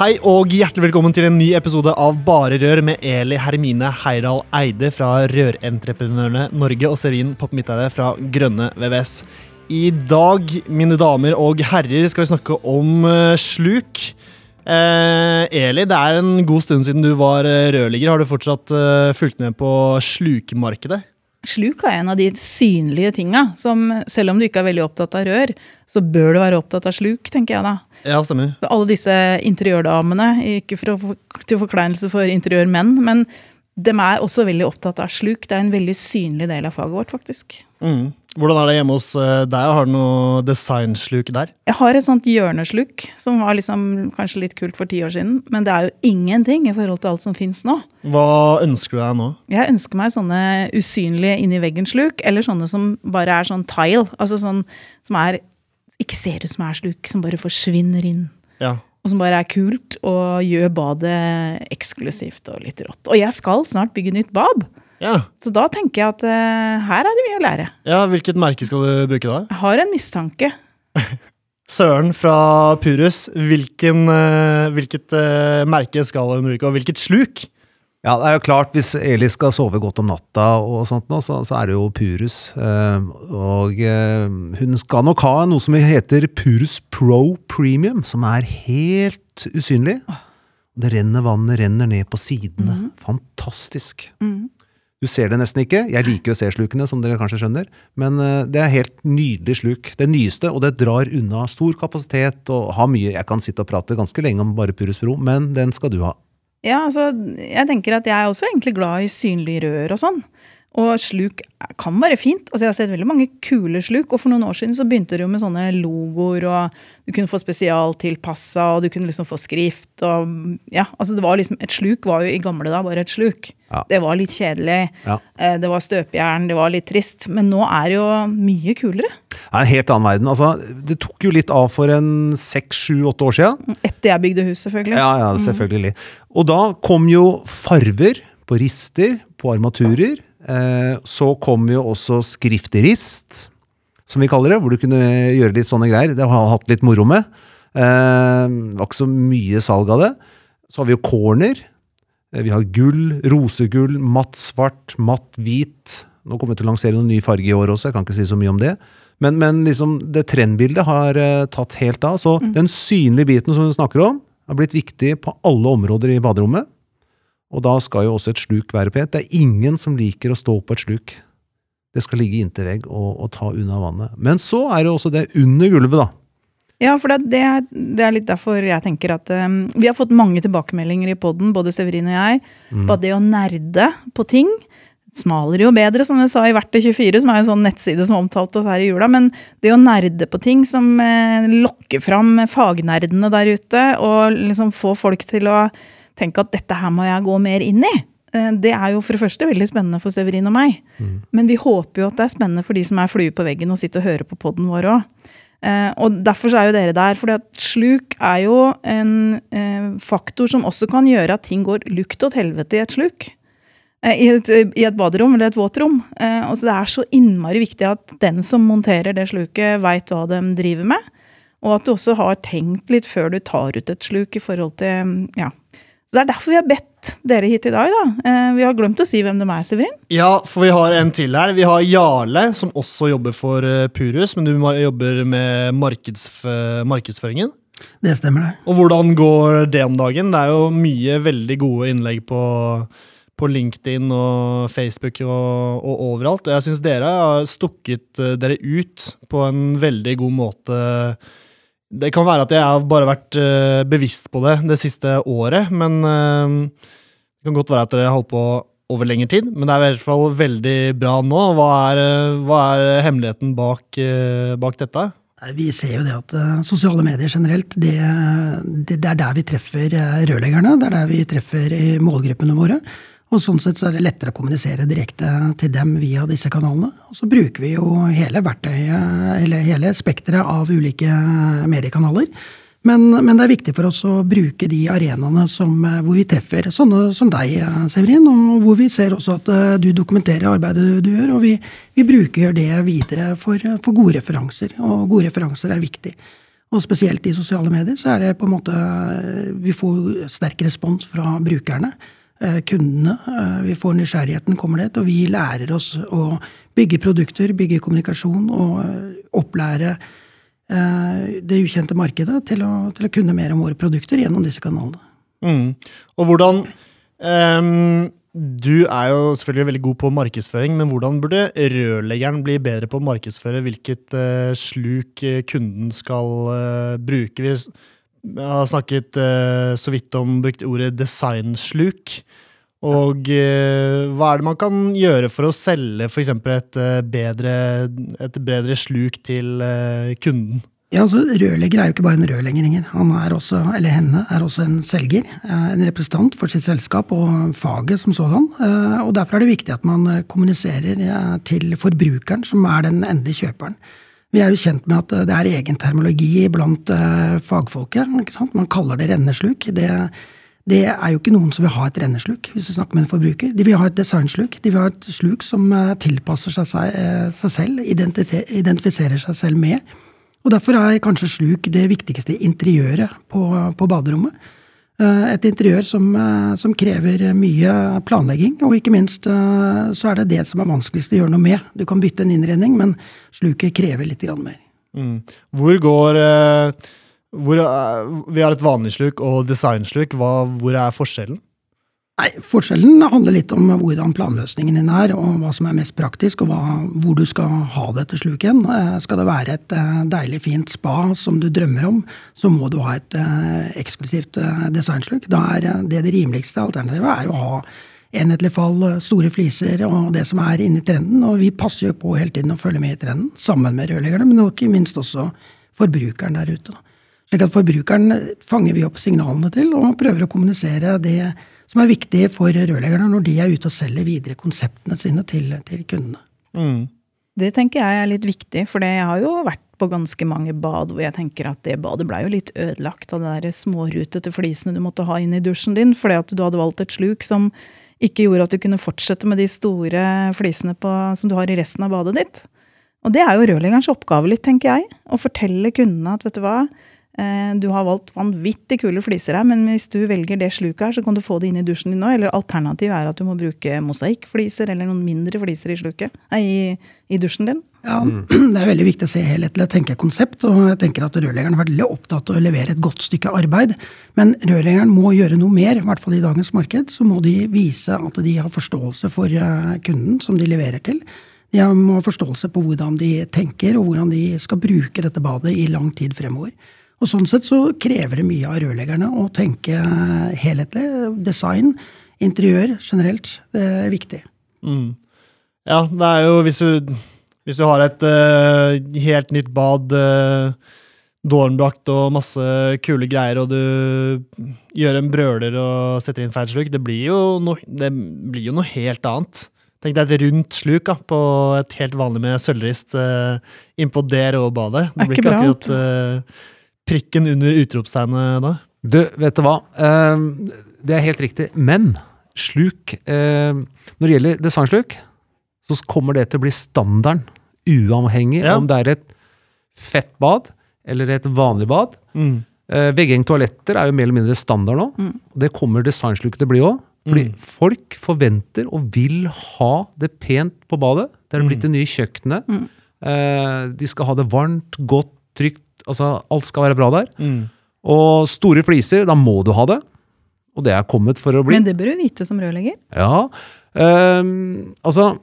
Hei og hjertelig velkommen til en ny episode av Bare Rør med Eli Hermine Heidal Eide fra Rørentreprenørene Norge og Serin Poppmitteide fra Grønne VVS. I dag, mine damer og herrer, skal vi snakke om uh, sluk. Eh, Eli, det er en god stund siden du var rørligger. rørlegger. Har du fortsatt fulgt med på slukmarkedet? Sluk er en av de synlige tinga som selv om du ikke er veldig opptatt av rør, så bør du være opptatt av sluk, tenker jeg da. Ja, stemmer. Så alle disse interiørdamene, ikke for til forkleinelse for interiørmenn, men de er også veldig opptatt av sluk. Det er en veldig synlig del av faget vårt, faktisk. Mm. Hvordan er det hjemme hos eh, deg? Har du noe designsluk der? Jeg har et sånt hjørnesluk som var liksom kanskje litt kult for ti år siden. Men det er jo ingenting i forhold til alt som fins nå. Hva ønsker du deg nå? Jeg ønsker meg sånne usynlige inni veggen-sluk. Eller sånne som bare er sånn tile. Altså sånn som er ikke ser ut som er sluk, som bare forsvinner inn. Ja. Og som bare er kult og gjør badet eksklusivt og litt rått. Og jeg skal snart bygge nytt bad. Ja. Så da tenker jeg at uh, her er det mye å lære. ja. Hvilket merke skal du bruke da? Jeg har en mistanke. Søren fra Purus. Hvilken, uh, hvilket uh, merke skal hun bruke, og hvilket sluk? Ja, det er jo klart, hvis Eli skal sove godt om natta, og sånt nå, så, så er det jo Purus. Eh, og eh, hun skal nok ha noe som heter Purus Pro Premium, som er helt usynlig. Det renner vannet renner ned på sidene. Mhm. Fantastisk. Mm. Du ser det nesten ikke. Jeg liker å se slukene, som dere kanskje skjønner. Men eh, det er helt nydelig sluk. Det nyeste, og det drar unna stor kapasitet og har mye Jeg kan sitte og prate ganske lenge om bare Purus Pro, men den skal du ha. Ja, altså, jeg tenker at jeg er også egentlig glad i synlige rør og sånn. Og sluk kan være fint. Altså, jeg har sett veldig mange kule sluk. Og for noen år siden så begynte det jo med sånne logoer, og du kunne få spesialtilpassa, og du kunne liksom få skrift og Ja, altså det var liksom Et sluk var jo i gamle da bare et sluk. Ja. Det var litt kjedelig. Ja. eh, Det var støpejern, det var litt trist. Men nå er det jo mye kulere. Det er en helt annen verden. Altså, det tok jo litt av for en seks, sju, åtte år siden. Etter jeg bygde hus, selvfølgelig. Ja, ja, selvfølgelig. Og da kom jo farver på rister, på armaturer. Eh, så kom jo også skriftrist, som vi kaller det, hvor du kunne gjøre litt sånne greier. Det har jeg hatt litt moro med. Eh, det var ikke så mye salg av det. Så har vi jo corner. Eh, Vi har gull, rosegull, matt svart, matt hvit. Nå kommer vi til å lansere noen ny farge i år også, jeg kan ikke si så mye om det. Men, men liksom det trendbildet har tatt helt av. Så den synlige biten som du snakker om, har blitt viktig på alle områder i baderommet. Og da skal jo også et sluk være pent. Det er ingen som liker å stå på et sluk. Det skal ligge inntil vegg og, og ta unna vannet. Men så er det også det under gulvet, da. Ja, for det, det, er- det er litt derfor jeg tenker at um, Vi har fått mange tilbakemeldinger i poden, både Severin og jeg, på at det å nerde på ting Smalere jo bedre, som jeg sa i Verktøy24, som er en sånn nettside som omtalte oss her i jula. Men det å nerde på ting som eh, lokker fram fagnerdene der ute, og liksom få folk til å tenke at dette her må jeg gå mer inn i, eh, det er jo for det første veldig spennende for Severin og meg. Men vi håper jo at det er spennende for de som er flue på veggen og sitter og hører på poden vår òg. Eh, og derfor så er jo dere der. For sluk er jo en eh, faktor som også kan gjøre at ting går lukt åt helvete i et sluk. Eh, I et, I et baderom eller et våtrom. Eh, og så det er så innmari viktig at den som monterer det sluket, veit hva de driver med. Og at du også har tenkt litt før du tar ut et sluk i forhold til Ja. Så det er derfor vi har bedt dere hit i dag, da. Eh, vi har glemt å si hvem de er, Severin. Ja, for vi har en til her. Vi har Jarle, som også jobber for eh, Purus, men du jobber med markedsf markedsføringen. Det stemmer, det. Og hvordan går det om dagen? Det er jo mye veldig gode innlegg på, på LinkedIn og Facebook og, og overalt. Og jeg syns dere har stukket eh, dere ut på en veldig god måte. Det kan være at jeg har bare vært uh, bevisst på det det siste året, men uh, det kan godt være at dere har holdt på over lengre tid, men det er i hvert fall veldig bra nå. Hva er, eh, hva er hemmeligheten bak, uh, bak dette? Vi ser jo det at sosiale medier generelt, det, det, det er der vi treffer rørleggerne. Det er der vi treffer målgruppene våre. Og sånn sett så er det lettere å kommunisere direkte til dem via disse kanalene. Og så bruker vi jo hele verktøyet, eller hele spekteret av ulike mediekanaler. Men, men, det er viktig for oss å bruke de arenaene hvor vi treffer sånne som deg, Severin. Og hvor vi ser også at du dokumenterer arbeidet du gjør. Og vi, vi bruker det videre for, for, gode referanser. Og gode referanser er viktig. Og spesielt i sosiale medier så er det på en måte Vi får sterk respons fra brukerne. Kundene. Vi får nysgjerrigheten kommer det, og vi lærer oss å bygge produkter, bygge kommunikasjon og opplære det ukjente markedet til å, til å, kunne mer om våre produkter gjennom disse kanalene. Mm. Og hvordan um, Du er jo selvfølgelig veldig god på markedsføring, men hvordan burde rørleggeren bli bedre på å markedsføre hvilket uh, sluk kunden skal uh, bruke? Vi har snakket eh, så vidt om brukt ordet designsluk. Og hva er det man kan gjøre for å selge f.eks. Et, bedre, et bedre sluk til kunden? Ja, altså Rørlegger er jo ikke bare en rørlegger. Han er også, eller henne er også en selger. En representant for sitt selskap og faget som sådan. Og Derfor er det viktig at man kommuniserer til forbrukeren, som er den endelige kjøperen. Vi er jo kjent med at det er egen termologi blant fagfolket. ikke sant? Man kaller det rennesluk. Det det er jo ikke noen som vil ha et rennesluk, hvis du snakker med en forbruker. De vil ha et designsluk. De vil ha et sluk som tilpasser seg seg selv, identifiserer seg selv med. Og Derfor er kanskje sluk det viktigste interiøret på, på baderommet. Et interiør som, som, krever mye planlegging, og ikke minst så er det det som er vanskeligst å gjøre noe med. Du kan bytte en innredning, men sluket krever litt mer. Mm. Hvor går hvor, Vi har et vanlig sluk og designsluk. Hva, hvor er forskjellen? Nei, Forskjellen handler litt om hvordan planløsningen din er, og hva som er mest praktisk, og hva, hvor du skal ha dette sluket. Skal det være et deilig, fint spa som du drømmer om, så må du ha et eksklusivt designsluk. Da er det det rimeligste alternativet er å ha enhetlig fall, store fliser og det som er inne i trenden. Og vi passer jo på hele tiden å følge med i trenden, sammen med rørleggerne, men ikke minst også forbrukeren der ute. Slik at forbrukeren fanger vi opp signalene til, og prøver å kommunisere det som er viktig for rørleggerne når de er ute og selger videre konseptene sine til, til kundene. Mm. Det tenker jeg er litt viktig, for jeg har jo vært på ganske mange bad hvor jeg tenker at det badet blei jo litt ødelagt av de der smårutete flisene du måtte ha inn i dusjen din, fordi at du hadde valgt et sluk som ikke gjorde at du kunne fortsette med de store flisene på, som du har i resten av badet ditt. Og det er jo rørleggerens oppgave litt, tenker jeg. Å fortelle kundene at vet du hva, du har valgt vanvittig kule fliser her, men hvis du velger det sluket her, så kan du få det inn i dusjen din nå. Eller alternativet er at du må bruke mosaikkfliser eller noen mindre fliser i, sluket, nei, i, i dusjen din. Ja, Det er veldig viktig å se helhetlig og tenke konsept. og jeg tenker at Rørleggeren vært veldig opptatt av å levere et godt stykke arbeid. Men rørleggeren må gjøre noe mer, i hvert fall i dagens marked. Så må de vise at de har forståelse for eh, kunden som de leverer til. De må ha forståelse på hvordan de tenker, og hvordan de skal bruke dette badet i lang tid fremover. Og Sånn sett så krever det mye av rørleggerne å tenke helhetlig. Design, interiør generelt, det er viktig. Mm. Ja, det er jo hvis du, hvis du har et uh, helt nytt bad, uh, dårnbrakt og masse kule greier, og du gjør en brøler og setter inn feil sluk, det blir jo, no, det blir jo noe helt annet. Tenk deg et rundt sluk da, på et helt vanlig med sølvrist uh, innpå der og badet. Det blir ikke akkurat uh, prikken under utropstegnet da? Du, vet du hva? Uh, det er helt riktig. Men sluk uh, Når det gjelder designsluk, så kommer det til å bli standarden. Uavhengig ja. om det er et fett bad eller et vanlig bad. Mm. Uh, Veggeng toaletter er jo mer eller mindre standard nå. Mm. Det kommer designsluket til å bli òg. Fordi mm. folk forventer og vil ha det pent på badet. Det er blitt mm. det nye kjøkkenet. Mm. Uh, de skal ha det varmt, godt, trygt altså, alt skal være bra der. Mm. Og store fliser, da må du ha det. Og det er kommet for å bli. Men det bør du vite som rørlegger. Ja. Um, altså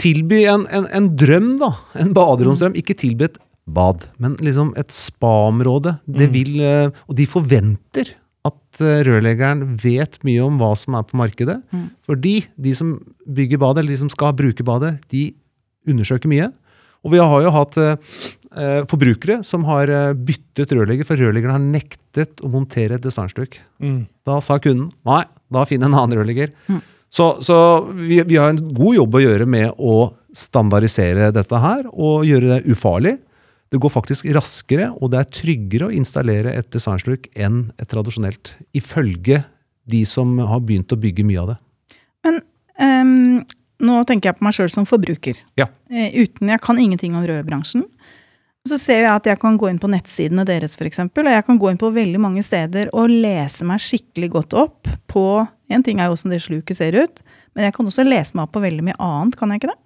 Tilby en, en, en, drøm, da. En baderomsdrøm. Ikke tilby et bad, men liksom et spa-område. Det mm. vil uh, Og de forventer at eh, rørleggeren vet mye om hva som er på markedet. Fordi de som bygger badet, eller de som skal bruke badet, de undersøker mye. Og vi har jo hatt eh, eh, forbrukere som har eh, byttet rørlegger, for rørleggeren har nektet å montere et designstykke. Mm. Da sa kunden nei, da finn en annen rørlegger. Så, så vi, vi har en god jobb å gjøre med å standardisere dette her, og gjøre det ufarlig. Det går faktisk raskere, og det er tryggere å installere et designsluk enn et tradisjonelt. Ifølge de som har begynt å bygge mye av det. Men ehm, nå tenker jeg på meg sjøl som forbruker. Ja. Eh, uten, Jeg kan ingenting om rødbransjen. Så ser jeg at jeg kan gå inn på nettsidene deres, f.eks. Og jeg kan gå inn på veldig mange steder og lese meg skikkelig godt opp på En ting er jo åssen det sluket ser ut, men jeg kan også lese meg opp på veldig mye annet, kan jeg ikke det?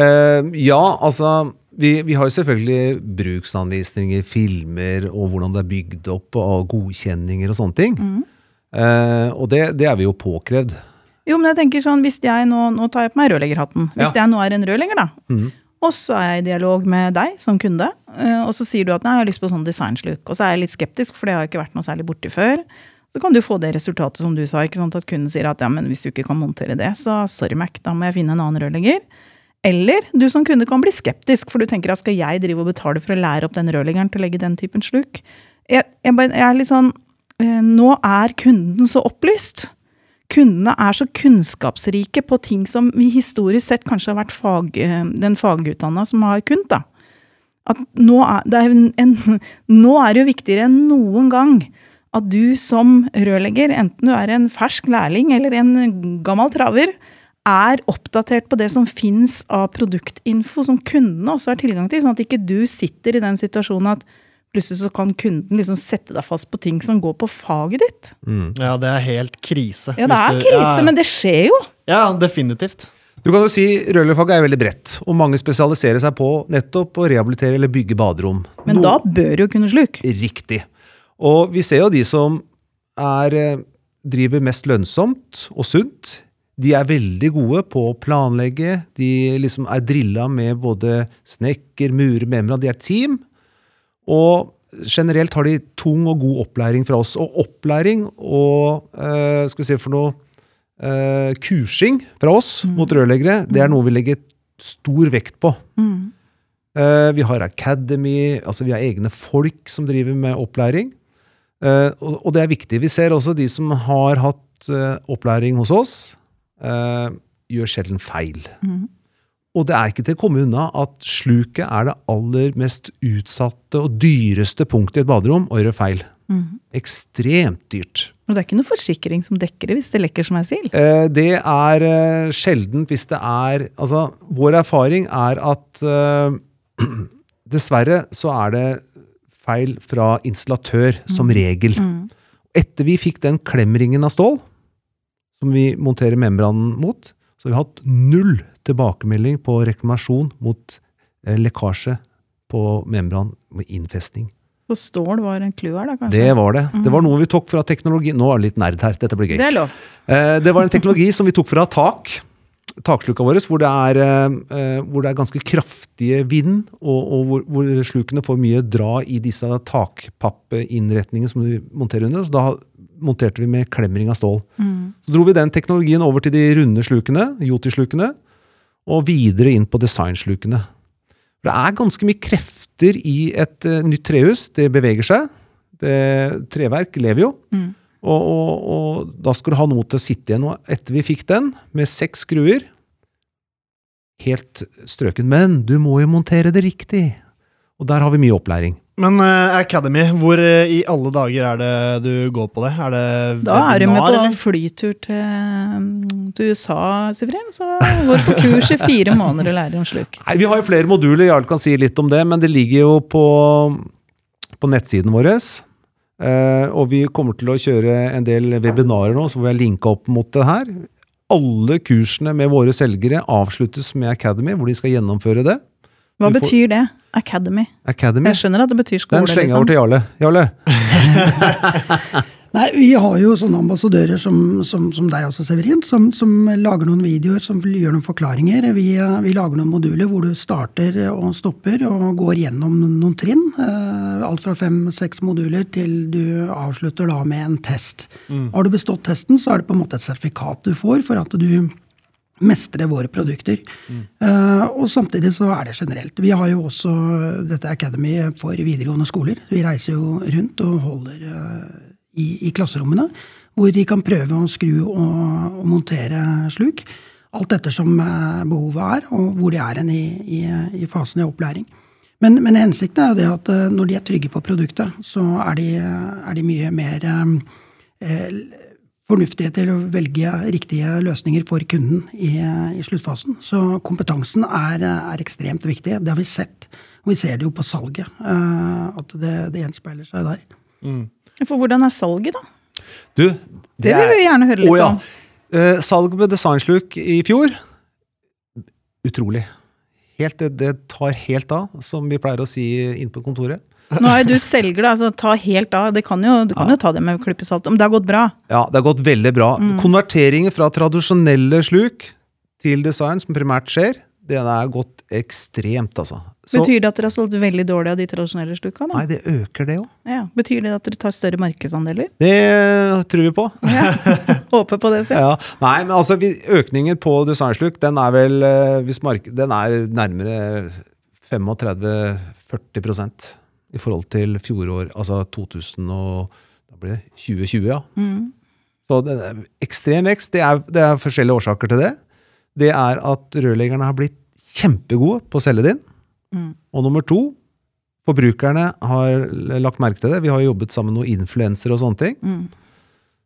Eh, ja, altså vi, vi har jo selvfølgelig bruksanvisninger, filmer og hvordan det er bygd opp, og godkjenninger og sånne ting. Eh, og det, det er vi jo påkrevd. Jo, men jeg tenker sånn, hvis jeg nå, nå tar jeg på meg rørleggerhatten. Hvis Ja. jeg nå er en rørlegger, da, Mm. og så er jeg i dialog med deg som kunde, eh, og så sier du at nei, jeg har lyst på sånn designsluk, og så er jeg litt skeptisk, for det har jeg ikke vært noe særlig borti før. Så kan du få det resultatet som du sa, ikke sant? at kunden sier at ja, men hvis du ikke kan montere det, så sorry Mac, da må jeg finne en annen rørlegger. Eller du som kunde kan bli skeptisk, for du tenker at skal jeg drive og betale for å lære opp den rørleggeren til å legge den typen sluk? Jeg, jeg, jeg er litt sånn, eh, nå er kunden så opplyst kundene er så kunnskapsrike på ting som vi historisk sett kanskje har vært fag, eh, den fagutdanna som har kunnet. da. At nå er, det er en, nå er det jo viktigere enn noen gang at du som rørlegger, enten du er en fersk lærling eller en gammel traver, er oppdatert på det som fins av produktinfo som kundene også har tilgang til. Sånn at ikke du sitter i den situasjonen at plutselig så kan kunden liksom sette deg fast på ting som går på faget ditt. Ja, det er helt krise. Ja, det hvis er du- krise, ja, men det skjer jo. Ja, definitivt. Du kan jo si Rørleggerfaget er veldig bredt, og mange spesialiserer seg på nettopp å rehabilitere eller bygge baderom. Men No- da bør du jo kunne sluk. Riktig. Og vi ser jo de som er, eh, driver mest lønnsomt og sunt. De er veldig gode på å planlegge. De liksom er drilla med både snekker, murer, memra. De er team. Og generelt har de tung og god opplæring fra oss. Og opplæring og eh, skal vi se for noe eh, kursing fra oss mot rørleggere, det er noe vi legger stor vekt på. Eh, vi har Academy, altså vi har egne folk som driver med opplæring. Eh, og, og det er viktig. Vi ser også de som har hatt eh, opplæring hos oss, eh, gjør sjelden feil. Og det er ikke til å komme unna at sluket er det aller mest utsatte og dyreste punktet i et baderom å gjøre feil. Ekstremt dyrt. Og det er ikke noe forsikring som dekker det hvis det lekker som ei sild. Eh, det er eh, sjeldent hvis det er Altså, vår erfaring er at eh, dessverre så er det feil fra installatør som regel. Etter vi fikk den klemringen av stål, som vi monterer membranen mot, så har vi hatt null tilbakemelding på reklamasjon mot eh, lekkasje på membran med innfestning. Så stål var en clou her, da, kanskje? Det var det. Det var noe vi tok fra teknologi Nå er det litt nerd her, dette blir gøy. Det er lov. Eh, Det var en teknologi som vi tok fra tak, taksluka våre, hvor det er, eh, hvor det er ganske kraftige vind, og, og hvor, hvor slukene får mye dra i disse takpappinnretningene som vi monterer under. Så da monterte vi med klemring av stål. Så dro vi den teknologien over til de runde slukene, Yoti-slukene, og videre inn på designslukene. For Det er ganske mye krefter i et uh, nytt trehus. Det beveger seg. Det, treverk lever jo. Og, og, og da skal du ha noe til å sitte igjen. Og etter vi fikk den, med seks skruer Helt strøken. Men du må jo montere det riktig. Og der har vi mye opplæring. Men uh, Academy, hvor uh, i alle dager er det du går på det? Er det Da er du med på eller? flytur til, mm, til USA, Sifrin. Så går på kurs i fire måneder og lærer om sluk. Nei, Vi har jo flere moduler, Jarl kan si litt om det, men det ligger jo på, på nettsiden vår. Uh, og vi kommer til å kjøre en del webinarer nå, så vi har linka opp mot det her. Alle kursene med våre selgere avsluttes med Academy, hvor de skal gjennomføre det. Hva får- betyr det? Academy. Academy. Jeg skjønner at det betyr skole, Den slenger jeg liksom. over til Jarle. Jarle? Nei, Vi har jo sånne ambassadører som, som, som deg også, Severin, som, som, lager noen videoer, som gjør noen forklaringer. Vi, vi, lager noen moduler hvor du starter og stopper og går gjennom noen trinn. Eh, alt fra fem-seks moduler til du avslutter da med en test. Mm. Har du bestått testen, så er det på en måte et sertifikat du får for at du mestre våre produkter. Mm. Uh, og samtidig så er det generelt. Vi har jo også dette Academy for videregående skoler. Vi reiser jo rundt og holder uh, i, i, klasserommene, hvor de kan prøve å skru og, og montere sluk. Alt ettersom uh, behovet er, og hvor de er i, i, i, fasen i opplæring. Men, men, hensikten er jo det at når de er trygge på produktet, så er de, er de mye mer fornuftige til å velge riktige løsninger for kunden i, i sluttfasen. Så kompetansen er, er, ekstremt viktig. Det har vi sett. Og vi ser det jo på salget, uh, at det, det, gjenspeiler seg der. Mm. For hvordan er salget, da? Du, det, det vil vi gjerne høre litt å, ja. om. Uh, salg med designsluk i fjor utrolig. Helt, det, det tar helt av, som vi pleier å si inne på kontoret. Nå er jo du selger, da, så ta helt av. Kan jo, du kan ja. jo ta det med klippesalt. Om det har gått bra? Ja, det har gått veldig bra. Mm. Konverteringer fra tradisjonelle sluk til design, som primært skjer, det er gått ekstremt, altså. Så, Betyr det at dere har solgt veldig dårlig av de tradisjonelle sluka? Da? Nei, det øker det jo. Ja. Betyr det at dere tar større markedsandeler? Det tror vi på. Ja. Håper på det, selv. Ja. Nei, men altså, økningen på designsluk, den er vel eh, den er nærmere 35-40 i forhold til fjorår, altså 2000 og, da blir det 2020, ja. Mm. Så det ekstrem vekst. Det er, det er, forskjellige årsaker til det. Det er at rørleggerne har blitt kjempegode på å selge det inn. Mm. Og nummer to, forbrukerne har lagt merke til det. Vi har jobbet sammen med noen influensere og sånne ting. Mm.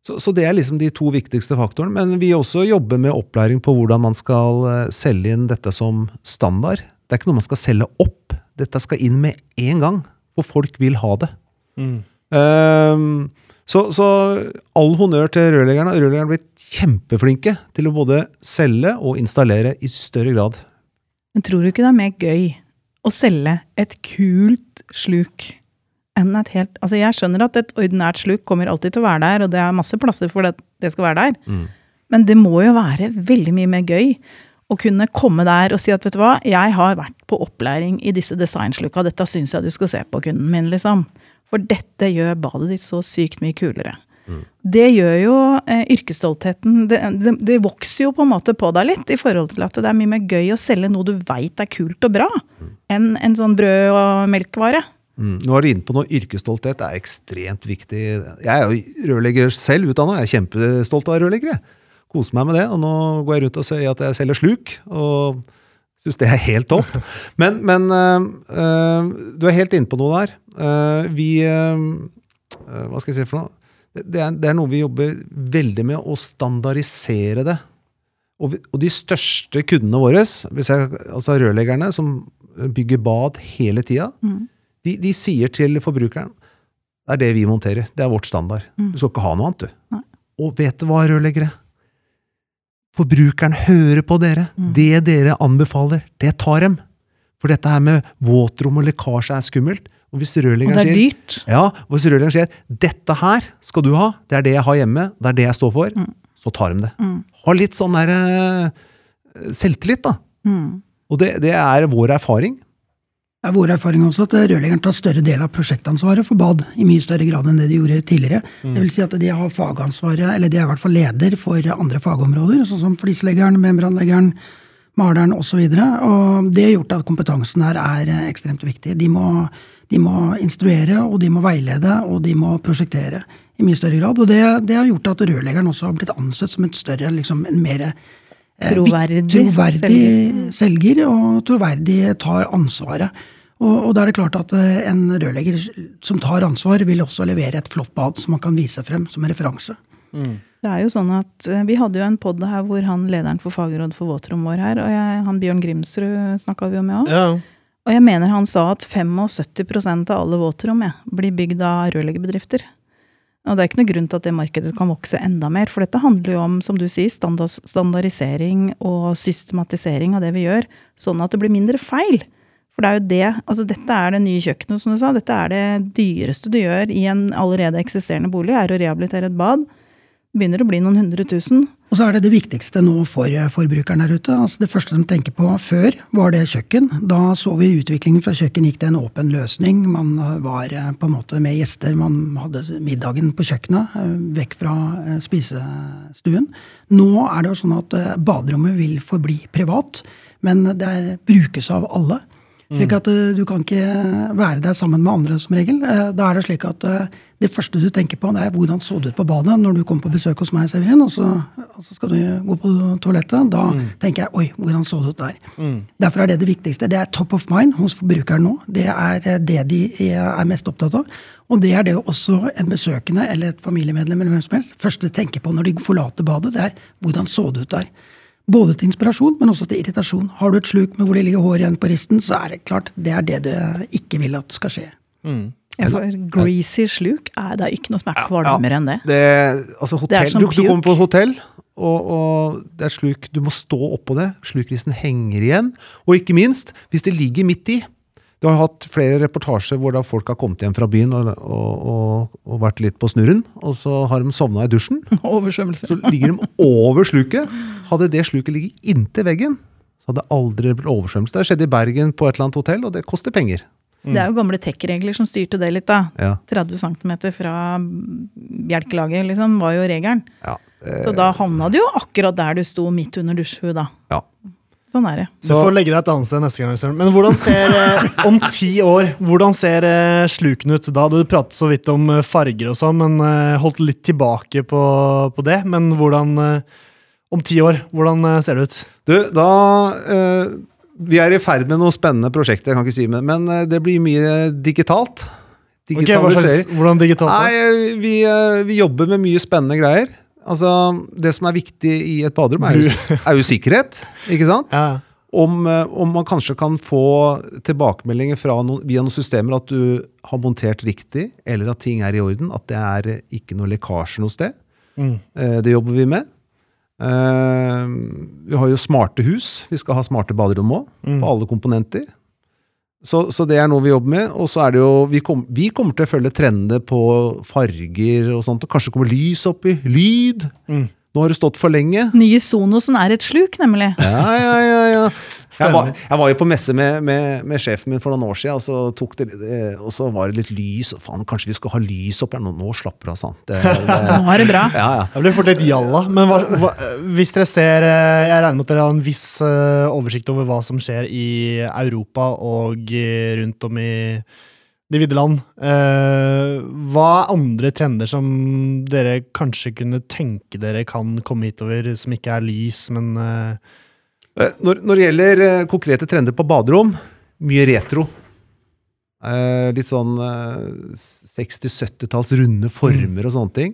Så, så, det er liksom de to viktigste faktorene. Men vi også jobber med opplæring på hvordan man skal eh, selge inn dette som standard. Det er ikke noe man skal selge opp. Dette skal inn med en gang for folk vil ha det. Mm. Um, så, så, all honnør til rørleggerne. Rørleggerne har blitt kjempeflinke til å både selge og installere i større grad. Men tror du ikke det er mer gøy å selge et kult sluk enn et helt Altså, jeg skjønner at et ordinært sluk kommer alltid til å være der, og det er masse plasser for at det skal være der. Mm. Men det må jo være veldig mye mer gøy å kunne komme der og si at vet du hva, jeg har vært på opplæring i disse designslukka, dette syns jeg du skal se på, kunden min, liksom. For dette gjør badet ditt så sykt mye kulere. Mm. Det gjør jo eh, yrkesstoltheten det, det, det, vokser jo på en måte på deg litt, i forhold til at det er mye mer gøy å selge noe du veit er kult og bra, mm. enn en sånn brød- og melkvare. Mm. Nå er du inne på noe yrkesstolthet. Er ekstremt viktig. Jeg er jo rørlegger selv utdanna. Jeg er kjempestolt av rørleggere koser meg med det. Og nå går jeg rundt og sier at jeg selger sluk, og syns det er helt topp. Men, men uh, du er helt inne på noe der. Uh, vi uh, Hva skal jeg si for noe? Det er, det er, noe vi jobber veldig med, å standardisere det. Og, vi, og de største kundene våre, jeg, altså rørleggerne som bygger bad hele tida, mm. de, de, sier til forbrukeren det er det vi monterer. Det er vårt standard. Mm. Du skal ikke ha noe annet, du. Nei. Og vet du hva, rørleggere? Forbrukeren hører på dere. Mm. Det dere anbefaler, det tar dem. For dette her med våtrom og lekkasje er skummelt. Og hvis rørleggeren er sier, ja, hvis rørleggeren sier 'dette her skal du ha, det er det jeg har hjemme, det er det jeg står for', mm. så tar de det. Mm. Ha litt sånn der uh, selvtillit, da. Mm. Og det, det, er vår erfaring er vår erfaring også at rørleggeren tar større del av prosjektansvaret for bad i mye større grad enn det de gjorde tidligere. Mm. Det vil si at de har fagansvaret, eller de er i hvert fall leder for andre fagområder, sånn som flisleggeren, membranleggeren, maleren osv. Og, og det har gjort at kompetansen her er ekstremt viktig. De må, de må instruere, og de må veilede, og de må prosjektere i mye større grad. Og det, det har gjort at rørleggeren også har blitt ansett som et større, liksom en mer eh, Troverdig, troverdig selger. selger, og troverdig tar ansvaret. Og, og, da er det klart at eh, en rørlegger som tar ansvar, vil også levere et flott bad som man kan vise frem som en referanse. Mm. Det er jo sånn at eh, Vi hadde jo en pod her hvor han lederen for fagråd for våtrom vår her, og jeg, han Bjørn Grimsrud snakka vi jo med òg. Ja. Og jeg mener han sa at 75% av alle våtrom ja, blir bygd av rørleggerbedrifter. Og det er ikke noe grunn til at det markedet kan vokse enda mer. For dette handler jo om, som du sier, standardisering og systematisering av det vi gjør, sånn at det blir mindre feil. For det er jo det, altså dette er det nye kjøkkenet, som du sa. Dette er det dyreste du gjør i en allerede eksisterende bolig, er å rehabilitere et bad. Det begynner å bli noen hundre tusen. Og så er det det viktigste nå for eh, forbrukeren der ute. Altså det første de tenker på før, var det kjøkken. Da så vi utviklingen fra kjøkken gikk til en åpen løsning. Man eh, var eh, på en måte med gjester. Man hadde middagen på kjøkkenet, vekk fra spisestuen. Nå er det jo sånn at baderommet vil forbli privat, men det brukes av alle. Slik at eh, du kan ikke være der sammen med andre som regel. Eh, Da er det slik at eh, det første du tenker på, det er hvordan så du ut på badet når du kom på besøk hos meg, Severin, og så, skal du gå på toalettet. Da tenker jeg oi, hvordan så du ut der. Derfor er det det viktigste. Det er top of mind hos forbrukeren nå. Det er eh, det de er mest opptatt av. Og det er det også en besøkende eller et familiemedlem eller hvem som helst første tenker på når de forlater badet. Det er hvordan så du ut der. Både til inspirasjon, men også til irritasjon. Har du et sluk med hvor det ligger hår igjen på risten, så er det klart det er det du ikke vil at skal skje. Ja, for greasy sluk er det ikke noe som er kvalmere enn det. Det, altså Det er som du, du kommer på et hotell, og, og det er sluk, du må stå oppå det. Slukristen henger igjen. Og ikke minst, hvis det ligger midt i. Du har hatt flere reportasjer hvor da folk har kommet hjem fra byen og, og, og, og vært litt på snurren, og så har de sovna i dusjen. Oversvømmelse. Så ligger de over sluket. Hadde det sluket ligget inntil veggen, så hadde det aldri blitt oversvømmelse. Det skjedde i Bergen på et eller annet hotell, og det koster penger. Det er jo gamle tech-regler som styrte det litt, da. Ja. 30 cm fra bjelkelaget, liksom, var jo regelen. Ja, Så da havna du jo akkurat der du sto midt under dusjhuet, da. ja. Sånn er det. Du får legge deg et annet sted neste gang. Men hvordan ser, eh, om ti år, hvordan ser eh, sluken ut da? Du pratet så vidt om eh, farger og sånn, men eh, holdt litt tilbake på, på det. Men hvordan, eh, om ti år, hvordan eh, ser det ut? Du, da eh, Vi er i ferd med noe spennende prosjekter, jeg kan ikke si men, men eh, det blir mye digitalt. Okay, hva slags, hvordan digitalt? da? Nei, vi, eh, vi jobber med mye spennende greier. Altså, Det som er viktig i et baderom, er jo, er jo sikkerhet. ikke sant? Ja. Om, eh, om man kanskje kan få tilbakemeldinger fra noen, via noen systemer at du har montert riktig, eller at ting er i orden. At det er ikke noe lekkasje noe sted. Mm. Eh, Det jobber vi med. Eh, Vi har jo smarte hus. Vi skal ha smarte baderom òg, Mm. på alle komponenter. Så, så det er noe vi jobber med. Og så er det jo Vi, kom, vi kommer til å følge trendene på farger og sånt. Og kanskje det kommer lys oppi. Lyd. Mm. Nå har det stått for lenge. Nye Sonosen er et sluk, nemlig. Ja, ja, ja, ja. Jeg var, jeg var jo på messe med, med, med sjefen min for noen år siden, og så, tok det, det- og så var det litt lys. Faen, kanskje vi skal ha lys opp her? Nå, nå slapper av, sant. Det, det, Nå er det bra. ja, ja. Jeg blir fort litt jalla. Men hva, hva, hvis dere ser eh, Jeg regner med at dere har en viss eh, oversikt over hva som skjer i Europa og eh, rundt om i de vidde land. Eh, hva er andre trender som dere kanskje kunne tenke dere kan komme hitover, som ikke er lys, men eh, Eh, Når, når det gjelder eh, konkrete trender på baderom, mye retro. Eh, litt sånn eh, 60-70-talls runde former og sånne ting.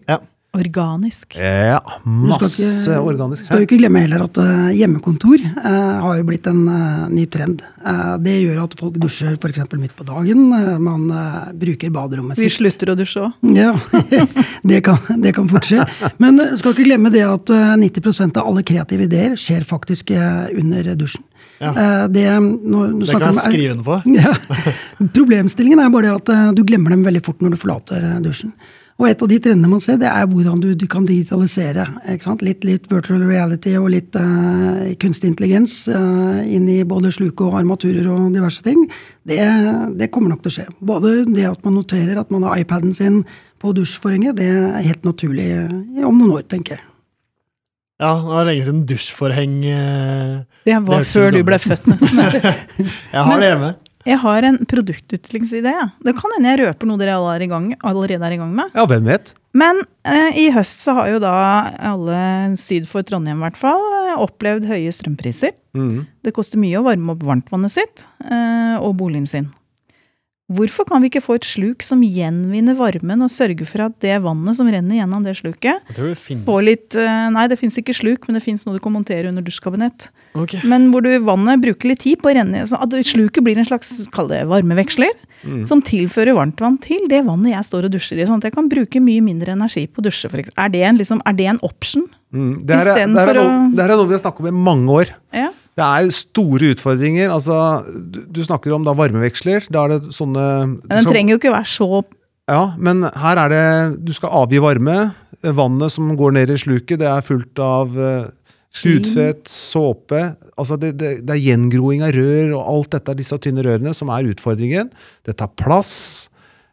Organisk. Ja, skal masse ikke- organisk. Skal jo ikke glemme heller at eh, hjemmekontor eh, har jo blitt en eh, ny trend. Eh, det gjør at folk dusjer f.eks. midt på dagen. Eh, man eh, bruker baderommet Vi sitt. slutter å dusje òg. Ja, det kan, det kan fort skje. Men skal ikke glemme det at eh, 90% av alle kreative ideer skjer faktisk eh, under dusjen. Ja. Eh, Det, når, nå det kan jeg om- skrive under på. ja. Problemstillingen er bare det at du glemmer dem veldig fort når du forlater dusjen. Og et av de trendene man ser, det er hvordan du, du kan digitalisere. Ikke sant? Litt, litt virtual reality og litt uh, kunstig intelligens uh, inn i både sluk og armaturer og diverse ting. Det, det kommer nok til å skje. Både det at man noterer at man har iPaden sin på dusjforhenget, det er helt naturlig eh, om noen år, tenker jeg. Ja, det var lenge siden dusjforheng Det Det var det før du ble født, nesten. Jeg har Men- det hjemme. Jeg har en produktutviklingsidé. Det kan hende jeg røper noe dere alle er i gang, allerede er i gang med. Ja, hvem vet? Men eh, i høst så har jo da alle syd for Trondheim i hvert fall eh, opplevd høye strømpriser. Mm. Det koster mye å varme opp varmtvannet sitt eh, og boligen sin. Hvorfor kan vi ikke få et sluk som gjenvinner varmen og sørge for at det vannet som renner gjennom det sluket, det får litt eh, Nei, det fins ikke sluk, men det fins noe du kan montere under dusjkabinett. Okay. Men hvor du vannet bruker litt tid på å renne At sluket blir en slags kall det varmeveksler. Mm. Som tilfører varmtvann til det vannet jeg står og dusjer i. Sånn at jeg kan bruke mye mindre energi på å dusje. Er, det en, liksom, er det en option? Mm. Det, her er, det, her er noe, det her er noe vi har snakket om i mange år. Ja. Det er store utfordringer. Altså, du, du snakker om da varmeveksler. Da er det sånne Men den trenger jo ikke være så Ja, men her er det Du skal avgi varme. Vannet som går ned i sluket, det er fullt av uh, hudfett, såpe Altså det, det, det er gjengroing av rør og alt dette, disse tynne rørene, som er utfordringen. Det tar plass.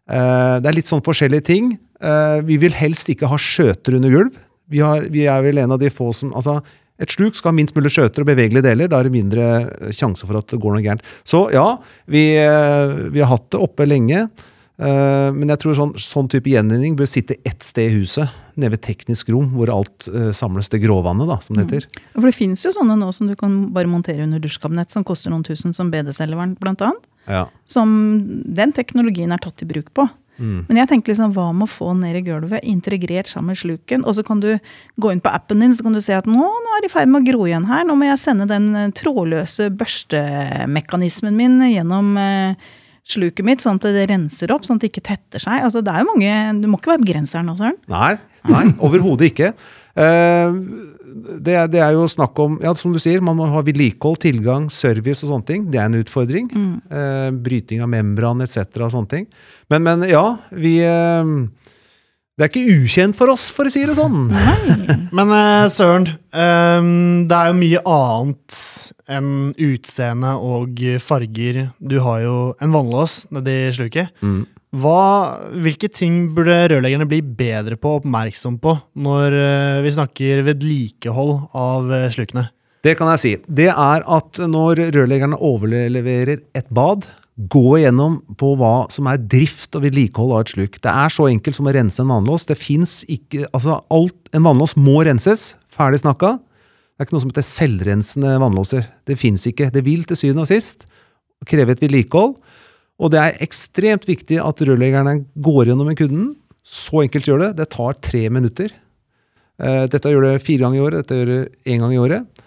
Eh, det er litt sånn forskjellige ting. Eh, vi vil helst ikke ha skjøter under gulv. Vi, har, vi er vel en av de få som altså, et sluk skal ha minst mulig skjøter og bevegelige deler. Da er det mindre eh, sjanse for at det går noe gærent. Så ja, vi, eh, vi har hatt det oppe lenge. Eh, Men jeg tror sånn, sånn type gjenvinning bør sitte ett sted i huset, nede ved teknisk rom, hvor alt samles. Det gråvannet, da, som det heter. For det finnes jo sånne nå som du kan bare montere under dusjkabinett, som koster noen tusen, som BD-selgeren annet. Ja. Som den teknologien er tatt i bruk på. Mm. Men jeg tenker liksom, hva med å få ned i gulvet, integrert sammen med sluken, og så kan du gå inn på appen din, så kan du se at nå, nå er det i ferd med å gro igjen her, nå må jeg sende den eh, trådløse børstemekanismen min gjennom eh, sluket mitt, sånn at det renser opp, sånn at det ikke tetter seg. Altså, det er jo mange, du må ikke være begrenseren nå, Søren. Nei, nei overhodet ikke. Eh, det, er- det er jo snakk om, ja, som du sier, man må ha vedlikehold, tilgang, service og sånne ting. Det er en utfordring. Eh, bryting av membran etc. og sånne ting. Men, men ja, vi eh, Det er ikke ukjent for oss, for å si det sånn. Men eh, Søren, ehm, det er jo mye annet enn utseende og farger. Du har jo en vannlås nedi sluket. Mm. Hva, hvilke ting burde rørleggerne bli bedre på og oppmerksom på når eh, vi snakker vedlikehold av eh, slukene? Det kan jeg si. Det er at når rørleggerne overleverer et bad, gå igjennom på hva som er drift og vedlikehold av et sluk. Det er så enkelt som å rense en vannlås. Det fins ikke Altså, alt En vannlås må renses. Ferdig snakka. Det er ikke noe som heter selvrensende vannlåser. Det fins ikke. Det vil til syvende og sist kreve et vedlikehold. Og det er ekstremt viktig at rørleggerne går gjennom med kunden. Så enkelt gjør det. Det tar tre minutter. Eh, Dette gjør det fire ganger i året, dette gjør det én gang i året.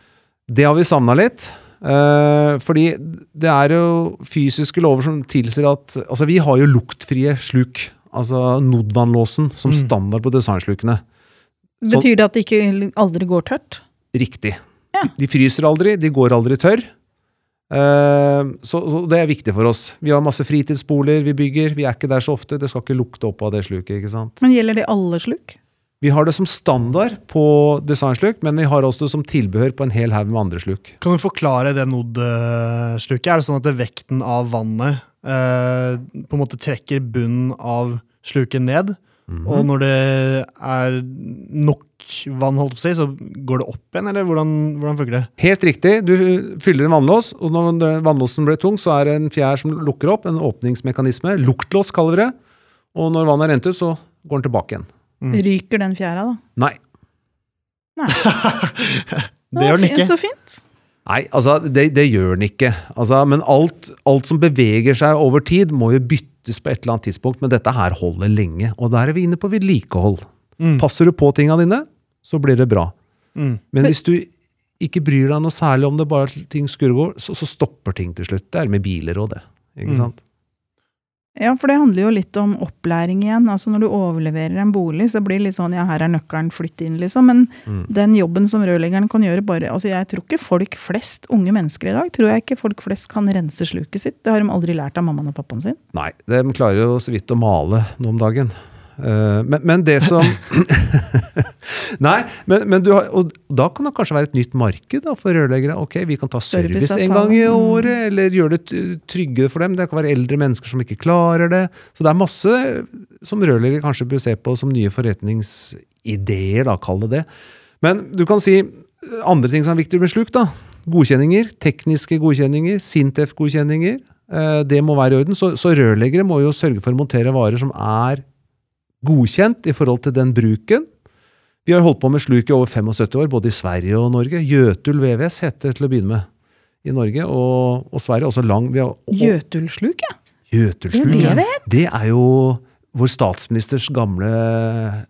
Det har vi savna litt. eh, fordi det er jo fysiske lover som tilsier at Altså, vi har jo luktfrie sluk. Altså Nodvan-låsen som standard på designslukene. Betyr det at det ikke aldri går tørt? Riktig. Ja. De fryser aldri, de går aldri tørr. Eh, så, så det er viktig for oss. Vi har masse fritidsboliger vi bygger. Vi er ikke der så ofte. Det skal ikke lukte opp av det sluket. ikke sant? Men gjelder det alle sluk? Vi har det som standard på designsluk, men vi har også det som tilbehør på en hel haug med andre sluk. Kan du forklare det NOD-sluket? Er det sånn at det vekten av vannet eh, på en måte trekker bunnen av sluket ned? Og når det er nok vann, holdt på å si, så går det opp igjen, eller hvordan, hvordan funker det? Helt riktig. Du fyller en vannlås, og når vannlåsen blir tung, så er det en fjær som lukker opp, en åpningsmekanisme. Luktlås kaller vi det. Og når vannet er rent ut, så går den tilbake igjen. Ryker den fjæra, da? Nei. Nei. Det gjør den ikke. Så fint. Nei, altså, det, det gjør den ikke. Altså, men alt, alt som beveger seg over tid, må jo byttes på et eller annet tidspunkt. Men dette her holder lenge, og der er vi inne på vedlikehold. Mm. Passer du på tinga dine, så blir det bra. Mm. Men hvis du ikke bryr deg noe særlig om det, bare ting skurrer så, så stopper ting til slutt. Det er med biler og det. Ikke Mm. Ja, for det handler jo litt om opplæring igjen. Altså Når du overleverer en bolig, så blir det litt sånn ja, her er nøkkelen, flytt inn, liksom. Men Mm. den jobben som rørleggeren kan gjøre bare Altså jeg tror ikke folk flest, unge mennesker i dag, tror jeg ikke folk flest kan rense sluket sitt. Det har de aldri lært av mammaen og pappaen sin. Nei, de klarer jo så vidt å male nå om dagen. Eh, men, men det som Nei, men, men du har, og da kan det kanskje være et nytt marked da, for rørleggere. Ok, vi kan ta service en gang i Mm. året, eller gjøre det trygge for dem. Det kan være eldre mennesker som ikke klarer det. Så det er masse som rørleggere kanskje bør se på som nye forretningsideer, da, kall det det. Men du kan si eh, andre ting som er viktig med sluk, da. Godkjenninger, tekniske godkjenninger, Sintef-godkjenninger. Eh, Det må være i orden. Så, så rørleggere må jo sørge for å montere varer som er godkjent i forhold til den bruken. Vi har holdt på med sluk i over 75 år, både i Sverige og Norge. Jøtul VVS heter det til å begynne med i Norge, og, og Sverige. Også lang. Vi har, og, Jøtulsluk, ja. Jøtulsluk. Det det Det er jo vår statsministers gamle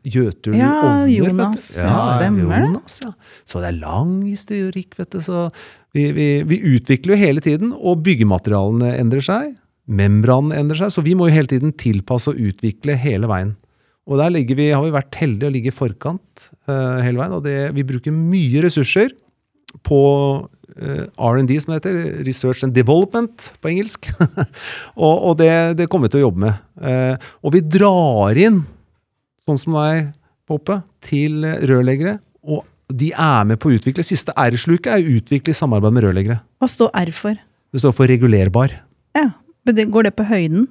Jøtul Ja, ovner. Jonas. Ja, stemmer det. Jonas, ja. Så det er lang historikk, vet du. Så vi, vi, vi utvikler jo hele tiden, og byggematerialene endrer seg. Membranen endrer seg, så vi må jo hele tiden tilpasse og utvikle hele veien. Og der vi, har vi vært heldige å ligge i forkant uh, hele veien, og det, vi bruker mye ressurser på uh, R&D, som det heter. Research and Development på engelsk. og og det, det kommer vi til å jobbe med. Uh, og vi drar inn, sånn som deg, Poppe, til rørleggere. Og de er med på å utvikle. Siste R-sluket er å utvikle i samarbeid med rørleggere. Hva står R for? Det står for regulerbar. Ja, men Går det på høyden?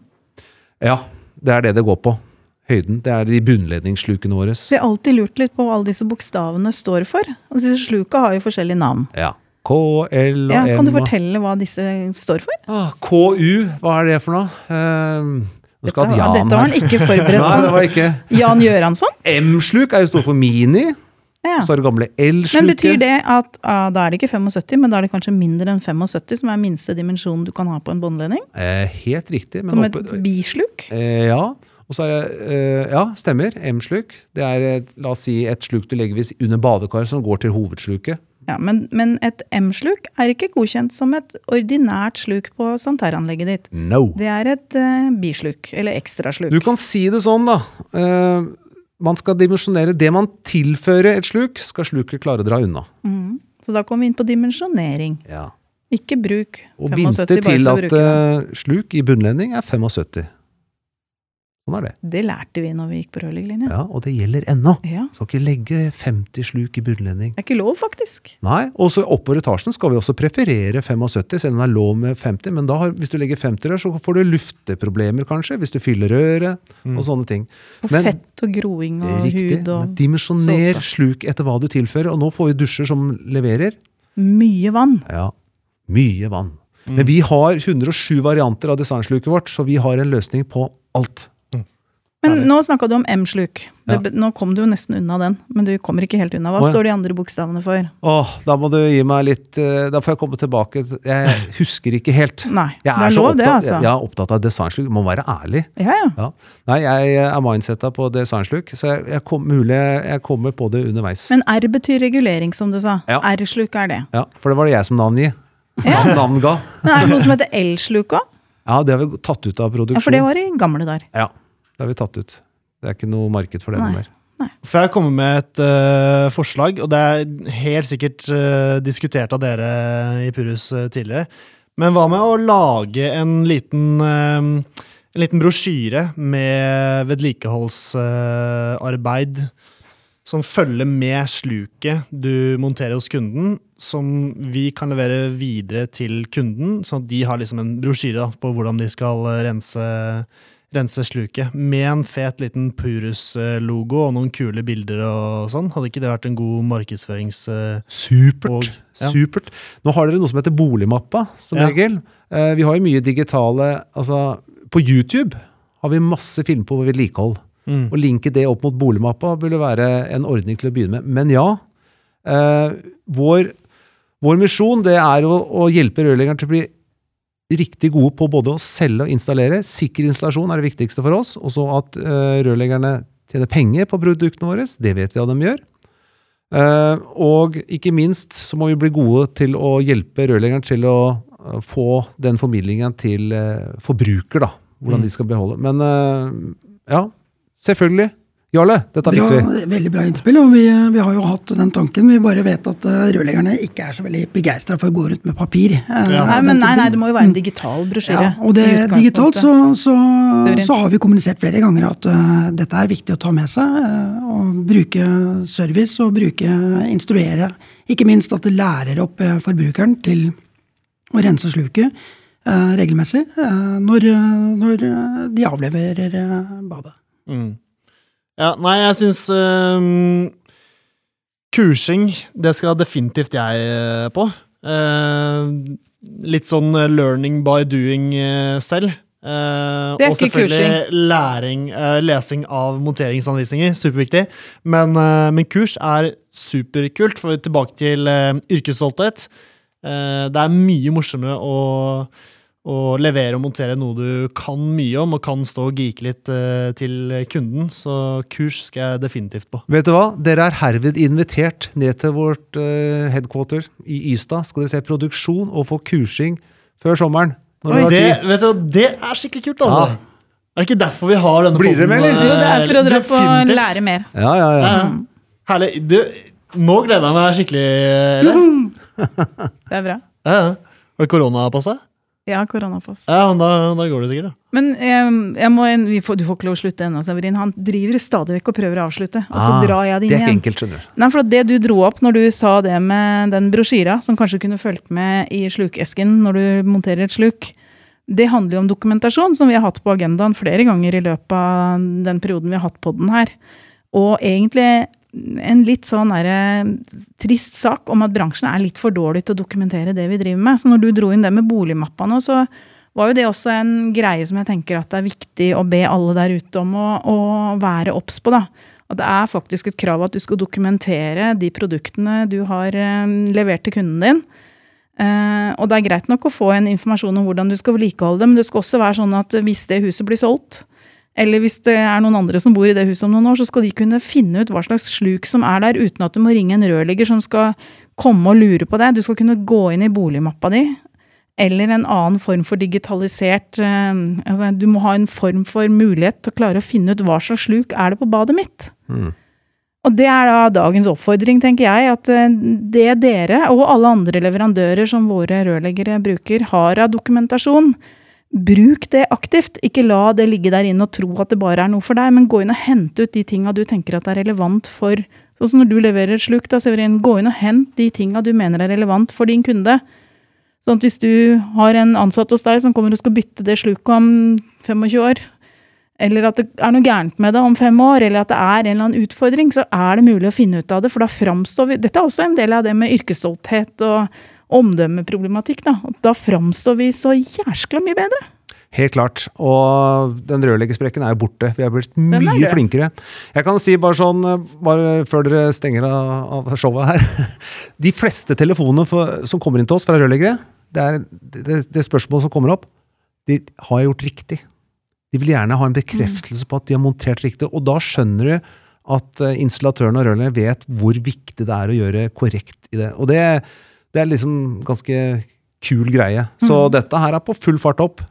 Ja, det er det det går på. Høyden. Det er de bunnledningsslukene våre. Vi har alltid lurt litt på hva alle disse bokstavene står for. Altså, disse sluka har jo forskjellige navn. Ja. K, L og Ja, M. kan du fortelle hva disse står for? Ah, KU, hva er det for noe? Uh, Dette, Jan var- dette var han ikke forberedt Nei, det var ikke. Jan Gjøransson? M-sluk er jo stort for mini. Ja. Så er det gamle Men L-sluket. betyr det at ah, da er det ikke 75, men da er det kanskje mindre enn 75, som er minste dimensjonen du kan ha på en båndledning? Eh, helt riktig. Men Som et bisluk? eh, ja. Og så er det eh, Ja, stemmer. M-sluk. Det er eh, la oss si et sluk du legger hvis under badekaret, som går til hovedsluket. Ja, men, men et M-sluk er ikke godkjent som et ordinært sluk på sanitæranlegget ditt. No. Det er et uh, bisluk, eller ekstrasluk. Du kan si det sånn, da. Uh, man skal dimensjonere det man tilfører et sluk, skal sluket klare å dra unna. Mm. Så da kommer vi inn på dimensjonering. Ja. Ikke bruk Og å bruke tillatte det. sluk i bunnledning er 75. Sånn er det. Det lærte vi når vi gikk på rørleggerlinja. Ja, Og det gjelder ennå. Ja. Skal ikke legge 50 sluk i bunnledning. Det er ikke lov, faktisk. Nei, og så oppover etasjen skal vi også preferere 75, selv om det er lov med 50. Men da har, hvis du legger 50 rør, så får du lufteproblemer kanskje, hvis du fyller røret og sånne ting. Og Men- fett og groing og riktig, hud og men dimensjoner sluk etter hva du tilfører. Og nå får vi dusjer som leverer. Mye vann. Ja, mye vann. Men vi har 107 varianter av designsluket vårt, så vi har en løsning på alt. Men nå snakka du om M-sluk. Ja. Nå kom du jo nesten unna den, men du kommer ikke helt unna. Hva oh, ja. står de andre bokstavene for? Åh, da må du gi meg litt eh, Da får jeg komme tilbake. Jeg husker ikke helt. Nei, Jeg det er så lov det, altså. jeg er opptatt av designsluk. Må være ærlig. Ja, ja. Ja. Nei, jeg er mindsetta på designsluk, så jeg, jeg, kom, mulig jeg kommer på det underveis. Men R betyr regulering, som du sa. Ja. R-sluk er det. Ja, For det var det jeg som navngi. Navn, ga. Men er det noe som heter L-sluk òg? Ja, det har vi tatt ut av produksjon. Ja, for det var i gamle dager. Ja, det har vi tatt ut. Det er ikke noe marked for det mer. Får jeg komme med et uh, forslag, og det er helt sikkert uh, diskutert av dere i Purus uh, tidligere. Men hva med å lage en liten, en liten brosjyre med vedlikeholdsarbeid som følger med sluket du monterer hos kunden, som vi kan levere videre til kunden, sånn at de har liksom en brosjyre på hvordan de skal rense rense sluket med en fet liten Purus-logo og noen kule bilder og sånn. Hadde ikke det vært en god markedsførings... eh, Supert. Og- ja. Supert. Nå har dere noe som heter Boligmappa, som Ja. regel. Eh, vi har jo mye digitale Altså, på YouTube har vi masse film på vedlikehold. Mm. Å linke det opp mot boligmappa burde være en ordning til å begynne med. Men ja, eh, vår, vår misjon det er å, å hjelpe rørleggeren til å bli riktig gode på både å selge og installere. Sikker installasjon er det viktigste for oss. Og så at eh, rørleggerne tjener penger på produktene våre. Det vet vi at de gjør. Eh, og ikke minst så må vi bli gode til å hjelpe rørleggeren til å eh, få den formidlingen til forbruker, da. Hvordan Mm. de skal beholde. Men ja, selvfølgelig. Jarle, dette fikser vi. Veldig bra innspill, og vi, vi har jo hatt den tanken. Vi bare vet at eh, rørleggerne ikke er så veldig begeistra for å gå rundt med papir. eh, Ja. Nei, men nei, nei, det må jo være en digital brosjyre. Ja, og det, digitalt så, så, så har vi kommunisert flere ganger at uh, dette er viktig å ta med seg. Uh, og bruke service og bruke instruere. Ikke minst at det lærer opp uh, forbrukeren til å rense sluket eh, regelmessig eh, når, eh, når eh, de avleverer eh, badet. Mm. Ja, nei, jeg syns um, Kursing, det skal definitivt jeg eh, på. Uh, litt sånn eh, learning by doing eh, selv. Uh, Det og selvfølgelig læring, uh, lesing av monteringsanvisninger. Superviktig. Men, uh, men kurs er superkult. For tilbake til uh, yrkesstolthet. Det er mye morsommere å, å levere og montere noe du kan mye om, og kan stå og geeke litt eh, til kunden. Så kurs skal jeg definitivt på. Vet du hva? Dere er herved invitert ned til vårt eh, headquarter i Ystad. Skal dere se produksjon og få kursing før sommeren. Når dere Det, vet du, det er skikkelig kult, altså. Ja. Er det ikke derfor vi har denne Blir det med, eller? Jo, det er for å dra på og lære mer. Ja, ja, ja. Ja. Herlig. Du, nå gleder jeg meg skikkelig. Eller? Det er bra. Ja, ja. Har du korona på seg? Ja, koronapass. Ja, men da, da går det sikkert, da. Men eh, jeg må, vi får, du får ikke lov å slutte ennå, Severin. Han driver stadig vekk og prøver å avslutte. Og så Ah, drar jeg det Det inn er ikke igjen. enkelt, skjønner du. Nei, for Det du dro opp når du sa det med den brosjyra, som kanskje kunne fulgt med i slukesken når du monterer et sluk, det handler jo om dokumentasjon, som vi har hatt på agendaen flere ganger i løpet av den perioden vi har hatt på den her. Og egentlig en litt sånn der, trist sak om at bransjen er litt for dårlig til å dokumentere det vi driver med. Så når du dro inn det med boligmappa nå, så var jo det også en greie som jeg tenker at det er viktig å be alle der ute om å, å være obs på. da. At det er faktisk et krav at du skal dokumentere de produktene du har eh, levert til kunden din. Uh, og det er greit nok å få en informasjon om hvordan du skal vedlikeholde det, men det skal også være sånn at hvis det huset blir solgt, eller hvis det er noen andre som bor i det huset om noen år, så skal de kunne finne ut hva slags sluk som er der, uten at du må ringe en rørlegger som skal komme og lure på det. Du skal kunne gå inn i boligmappa di, eller en annen form for digitalisert eh, altså Du må ha en form for mulighet til å klare å finne ut hva slags sluk er det på badet mitt. Mm. Og det er da dagens oppfordring, tenker jeg. At eh, det dere og alle andre leverandører som våre rørleggere bruker, har av dokumentasjon, bruk det aktivt. Ikke la det ligge der inne og tro at det bare er noe for deg, men gå inn og hente ut de tinga du tenker at er relevant for Sånn som når du leverer et sluk, da, Severin, gå inn og hent de tinga du mener er relevant for din kunde. Sånn at hvis du har en ansatt hos deg som kommer og skal bytte det sluket om 25 år, eller at det er noe gærent med det om fem år, eller at det er en eller annen utfordring, så er det mulig å finne ut av det. For da framstår vi Dette er også en del av det med yrkesstolthet og omdømmeproblematikk. Da, Da framstår vi så jæskla mye bedre. Helt klart. Og den rørleggersprekken er jo borte. Vi er blitt mye er flinkere. Jeg kan si bare sånn, eh, bare før dere stenger av, av showet her De fleste telefonene for, som kommer inn til oss fra rørleggere, det er det, det spørsmålet som kommer opp, de har gjort riktig. De vil gjerne ha en bekreftelse på at de har montert riktig. Og da skjønner du at eh, installatøren og rørleggeren vet hvor viktig det er å gjøre korrekt i det. Og det, det er liksom ganske kul greie. Så dette her er på full fart opp.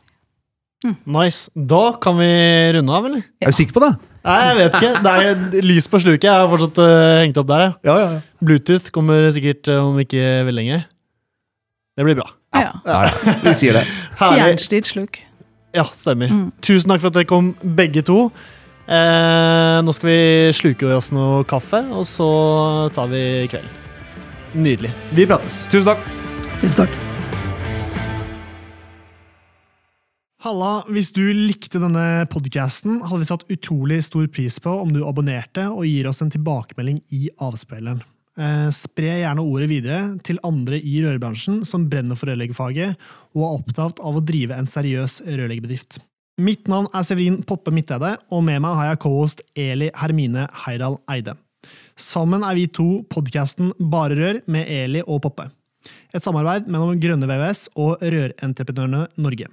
Nice. Da kan vi runde av, eller? Er du sikker på det? Nei, jeg vet ikke. Det er lys på sluket. Jeg har fortsatt uh, hengt opp der. jeg. Ja, ja, ja. Bluetooth kommer sikkert eh, om ikke veldig lenge. Det blir bra. Ja. ja, ja. Vi sier det. Fjernstyrt sluk. Ja, stemmer. Mm. Tusen takk for at dere kom, begge to. Eh, nå skal vi sluke i oss noe kaffe, og så tar vi kvelden. Nydelig. Vi prates. Tusen takk. Tusen takk. Halla, hvis du likte denne podkasten, hadde vi satt utrolig stor pris på om du abonnerte og gir oss en tilbakemelding i avspilleren. Eh, spre gjerne ordet videre til andre i rørbransjen som brenner for rørleggerfaget og er opptatt av å drive en seriøs rørleggerbedrift. Mitt navn er Severin Poppe Midteide, og med meg har jeg co-host Eli Hermine Heidal Eide. Sammen er vi to podcasten Bare Rør med Eli og Poppe. Et samarbeid mellom Grønne VVS og Rørentreprenørene Norge.